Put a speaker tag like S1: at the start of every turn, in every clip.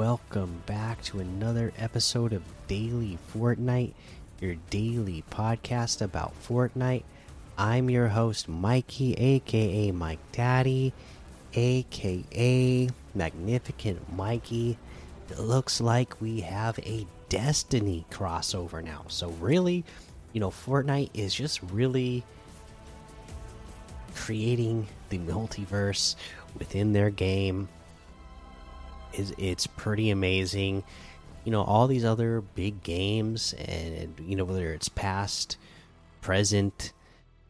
S1: Welcome back to another episode of Daily Fortnite, your daily podcast about Fortnite. I'm your host, Mikey, aka Mike Daddy, aka Magnificent Mikey. It looks like we have a Destiny crossover now. So, really, you know, Fortnite is just really creating the multiverse within their game is it's pretty amazing. You know, all these other big games, and you know whether it's past, present,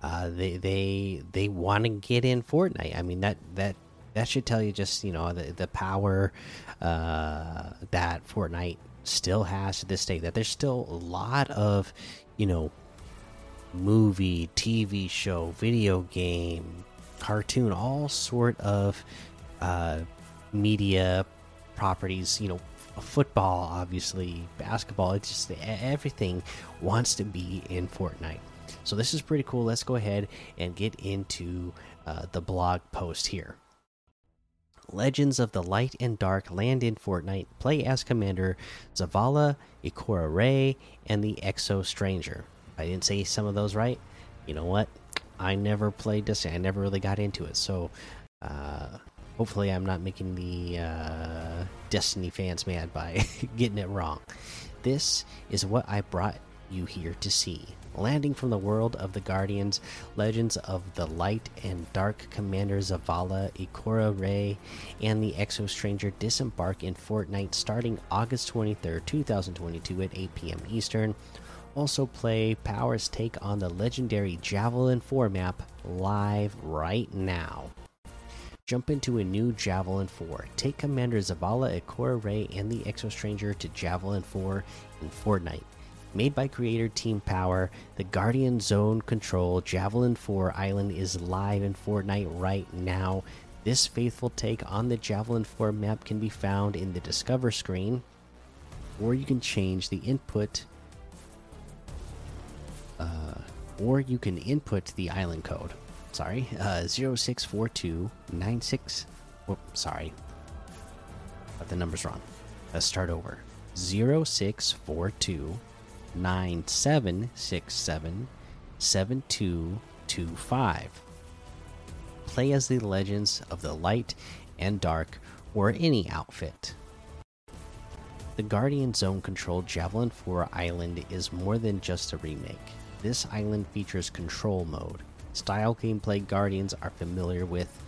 S1: uh, they they they want to get in Fortnite. I mean that that that should tell you just you know the the power uh, that Fortnite still has to this day. That there's still a lot of you know movie, TV show, video game, cartoon, all sort of uh, media properties. You know, football, obviously, basketball. It's just everything wants to be in Fortnite. So this is pretty cool. Let's go ahead and get into uh, the blog post here. Legends of the Light and Dark land in Fortnite. Play as Commander Zavala, Ikora Rey, and the Exo Stranger. I didn't say some of those right. You know what? I never played this. I never really got into it. So, uh, hopefully, I'm not making the uh, Destiny fans mad by getting it wrong. This is what I brought you here to see. Landing from the world of the Guardians, Legends of the Light and Dark Commander Zavala, Ikora Rey, and the Exo Stranger disembark in Fortnite starting August 23rd, 2022 at 8 p.m. Eastern also play Power's take on the legendary Javelin 4 map live right now. Jump into a new Javelin 4. Take Commander Zavala, Ikora Rey, and the Exo Stranger to Javelin 4 in Fortnite. Made by creator Team Power, the Guardian Zone Control Javelin 4 Island is live in Fortnite right now. This faithful take on the Javelin 4 map can be found in the Discover screen, or you can change the input uh, or you can input the island code. Sorry, uh, 064296. Oh, sorry. Got the numbers wrong. Let's start over. 0642 9767 7225. Play as the legends of the light and dark or any outfit. The Guardian Zone controlled Javelin 4 Island is more than just a remake. This island features control mode. Style gameplay Guardians are familiar with,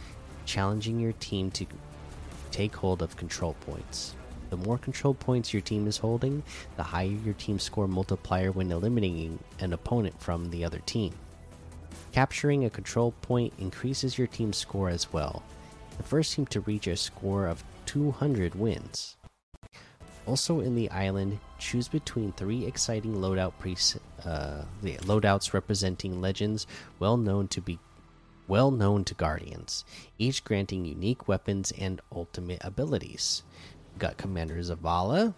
S1: challenging your team to take hold of control points. The more control points your team is holding, the higher your team score multiplier when eliminating an opponent from the other team. Capturing a control point increases your team's score as well. The first team to reach a score of 200 wins. Also in the island, choose between three exciting loadout uh, the loadouts representing legends well known to be well known to guardians, each granting unique weapons and ultimate abilities. We got Commander Zavala,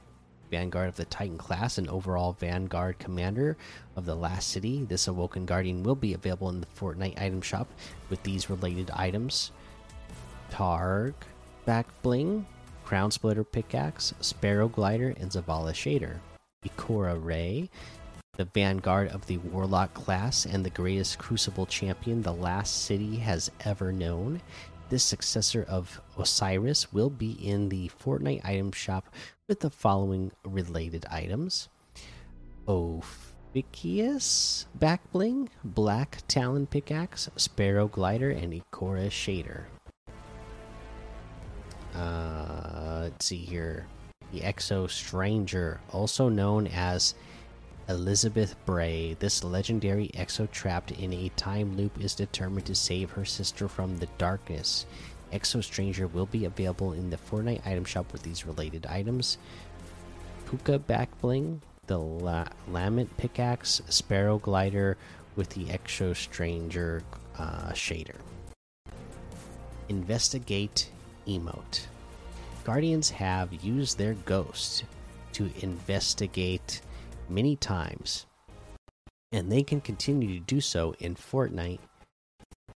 S1: Vanguard of the Titan class, and overall Vanguard Commander of the Last City. This Awoken Guardian will be available in the Fortnite item shop with these related items: Targ, Back Bling, Crown Splitter Pickaxe, Sparrow Glider, and Zavala Shader. Ikora Rey, the vanguard of the Warlock class and the greatest Crucible champion the last city has ever known. This successor of Osiris will be in the Fortnite item shop with the following related items Ophiuchus Back Bling, Black Talon Pickaxe, Sparrow Glider, and Ikora Shader. Uh, let's see here. The Exo Stranger, also known as Elizabeth Bray, this legendary Exo trapped in a time loop is determined to save her sister from the darkness. Exo Stranger will be available in the Fortnite item shop with these related items Puka Back Bling, the La Lament Pickaxe, Sparrow Glider with the Exo Stranger uh, shader. Investigate emote. Guardians have used their ghost to investigate many times, and they can continue to do so in Fortnite.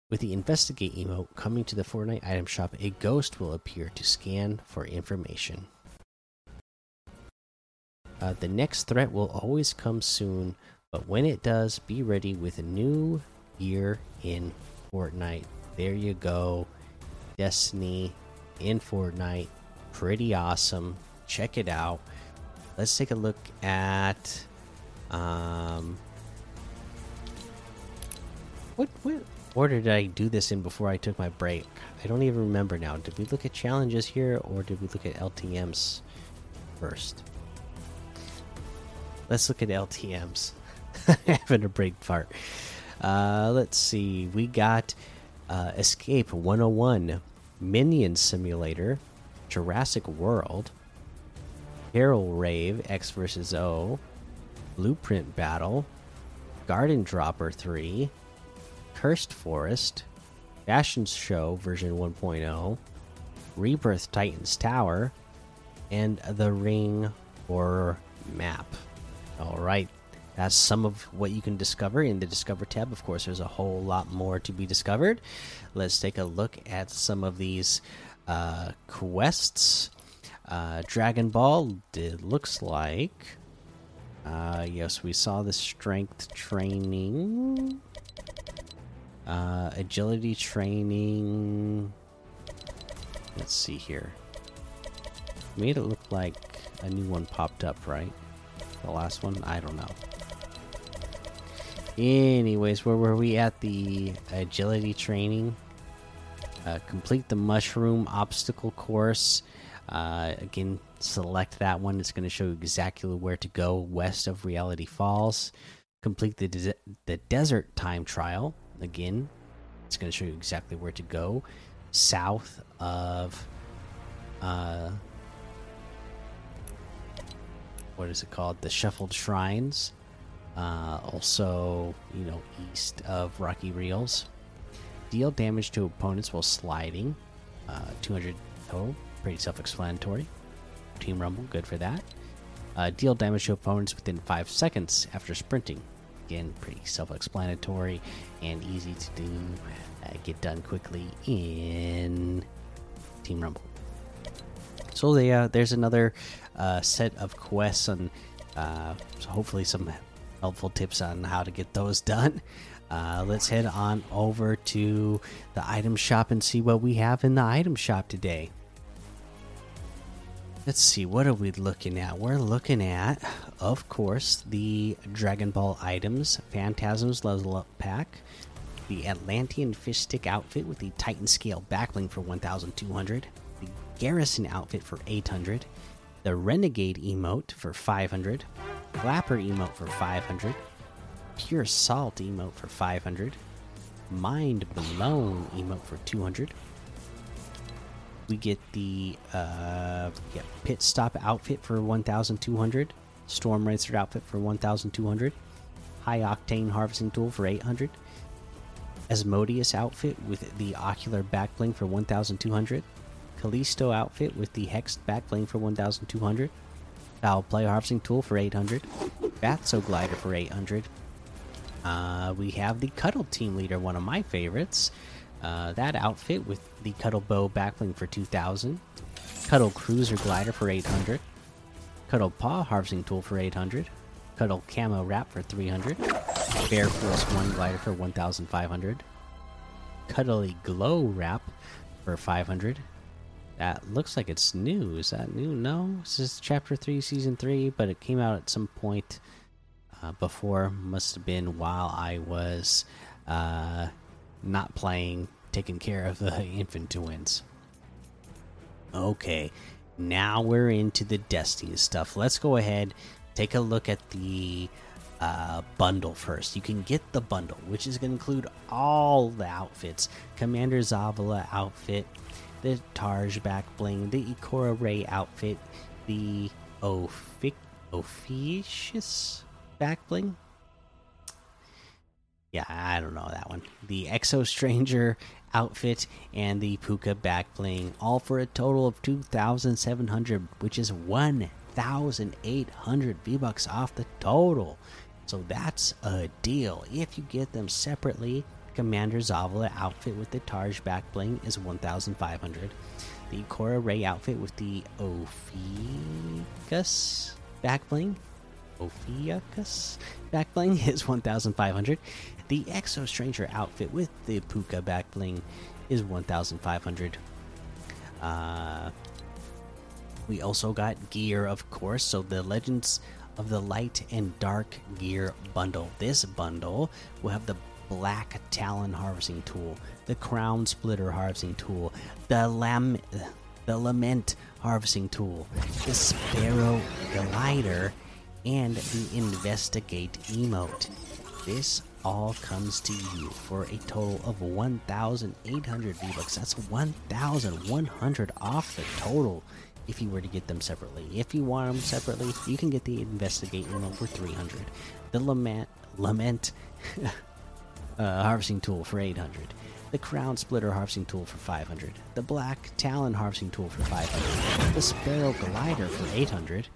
S1: With the investigate emote coming to the Fortnite item shop, a ghost will appear to scan for information. Uh, the next threat will always come soon, but when it does, be ready with a new year in Fortnite. There you go. Destiny in Fortnite. Pretty awesome. Check it out. Let's take a look at um what what order did I do this in before I took my break? I don't even remember now. Did we look at challenges here or did we look at LTMs first? Let's look at LTMs. Having a break part. Uh, let's see. We got uh, Escape 101, Minion Simulator, Jurassic World, Carol Rave X vs O, Blueprint Battle, Garden Dropper 3, Cursed Forest, Fashion Show version 1.0, Rebirth Titans Tower, and The Ring Horror Map. All right, that's some of what you can discover in the Discover tab. Of course, there's a whole lot more to be discovered. Let's take a look at some of these uh, quests. Uh, Dragon Ball, it looks like. Uh, yes, we saw the strength training. Uh, agility training. Let's see here. Made it look like a new one popped up, right? The last one? I don't know. Anyways, where were we at the agility training? Uh, complete the mushroom obstacle course. Uh, again, select that one. It's going to show you exactly where to go west of Reality Falls. Complete the the desert time trial. Again, it's going to show you exactly where to go south of uh, what is it called? The Shuffled Shrines. Uh, also, you know, east of Rocky Reels. Deal damage to opponents while sliding. Uh, 200 total. Pretty self explanatory. Team Rumble, good for that. Uh, deal damage to opponents within 5 seconds after sprinting. Again, pretty self explanatory and easy to do. Uh, get done quickly in Team Rumble. So uh, there's another uh, set of quests and uh, so hopefully some helpful tips on how to get those done. Uh, let's head on over to the item shop and see what we have in the item shop today. Let's see, what are we looking at? We're looking at, of course, the Dragon Ball items, Phantasm's Level Up Pack, the Atlantean Fish Stick outfit with the Titan Scale backbling for 1200, the Garrison outfit for 800, the Renegade emote for 500, Clapper emote for 500, Pure Salt emote for 500, Mind Blown emote for 200. We get the uh, get Pit Stop outfit for 1200, Storm Racer outfit for 1200, High Octane Harvesting Tool for 800, Asmodeus outfit with the Ocular Backbling for 1200, Callisto outfit with the Hexed Backbling for 1200, Foul Play Harvesting Tool for 800, Batso Glider for 800. Uh, we have the Cuddle Team Leader, one of my favorites. Uh, that outfit with the Cuddle Bow Backbling for 2000, Cuddle Cruiser Glider for 800, Cuddle Paw Harvesting Tool for 800, Cuddle Camo Wrap for 300, Bear Force 1 Glider for 1500, Cuddly Glow Wrap for 500, that looks like it's new. Is that new? No, this is chapter three, season three, but it came out at some point uh, before. Must have been while I was uh, not playing, taking care of the infant twins. Okay, now we're into the Destiny stuff. Let's go ahead, take a look at the uh, bundle first. You can get the bundle, which is going to include all the outfits Commander Zavala outfit the Tarj back bling, the Ikora Rey outfit, the Ophic Ophiuchus back bling. Yeah, I don't know that one. The Exo Stranger outfit and the Puka back bling, all for a total of 2,700, which is 1,800 V bucks off the total. So that's a deal. If you get them separately, Commander Zavala outfit with the Tarj back bling is 1,500. The Cora Ray outfit with the Ophiuchus back bling. Ophiuchus back bling is 1,500. The Exo Stranger outfit with the Puka back bling is 1,500. Uh, we also got gear, of course. So the Legends of the Light and Dark Gear bundle. This bundle will have the Black Talon harvesting tool, the Crown Splitter harvesting tool, the Lam, the Lament harvesting tool, the Sparrow glider, and the Investigate emote. This all comes to you for a total of 1,800 V bucks. That's 1,100 off the total if you were to get them separately. If you want them separately, you can get the Investigate emote for 300, the Lament Lament uh, harvesting tool for 800, the Crown Splitter harvesting tool for 500, the Black Talon harvesting tool for 500, the Sparrow glider for 800,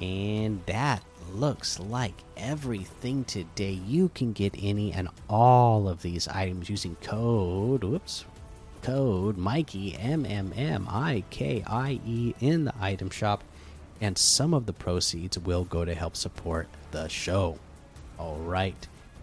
S1: and that looks like everything today. You can get any and all of these items using code. Whoops. Code Mikey M M M I K I E in the item shop, and some of the proceeds will go to help support the show. All right.